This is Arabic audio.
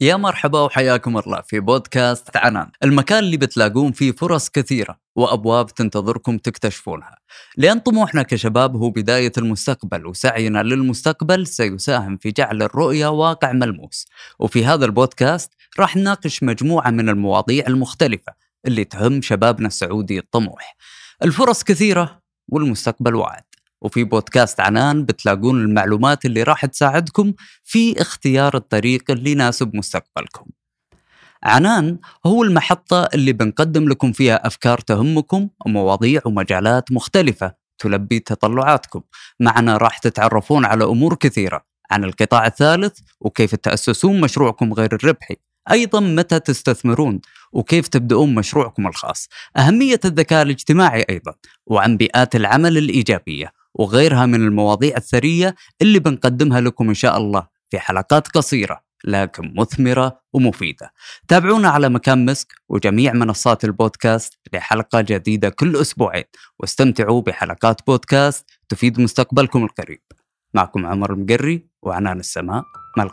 يا مرحبا وحياكم الله في بودكاست عنان. المكان اللي بتلاقون فيه فرص كثيرة وأبواب تنتظركم تكتشفونها. لأن طموحنا كشباب هو بداية المستقبل وسعينا للمستقبل سيساهم في جعل الرؤية واقع ملموس. وفي هذا البودكاست راح نناقش مجموعة من المواضيع المختلفة اللي تهم شبابنا السعودي الطموح. الفرص كثيرة والمستقبل واعد. وفي بودكاست عنان بتلاقون المعلومات اللي راح تساعدكم في اختيار الطريق اللي يناسب مستقبلكم. عنان هو المحطة اللي بنقدم لكم فيها أفكار تهمكم ومواضيع ومجالات مختلفة تلبي تطلعاتكم. معنا راح تتعرفون على أمور كثيرة عن القطاع الثالث وكيف تأسسون مشروعكم غير الربحي. أيضا متى تستثمرون وكيف تبدأون مشروعكم الخاص أهمية الذكاء الاجتماعي أيضا وعن بيئات العمل الإيجابية وغيرها من المواضيع الثرية اللي بنقدمها لكم إن شاء الله في حلقات قصيرة لكن مثمرة ومفيدة. تابعونا على مكان مسك وجميع منصات البودكاست لحلقة جديدة كل أسبوعين. واستمتعوا بحلقات بودكاست تفيد مستقبلكم القريب. معكم عمر المقري وعنان السماء. ما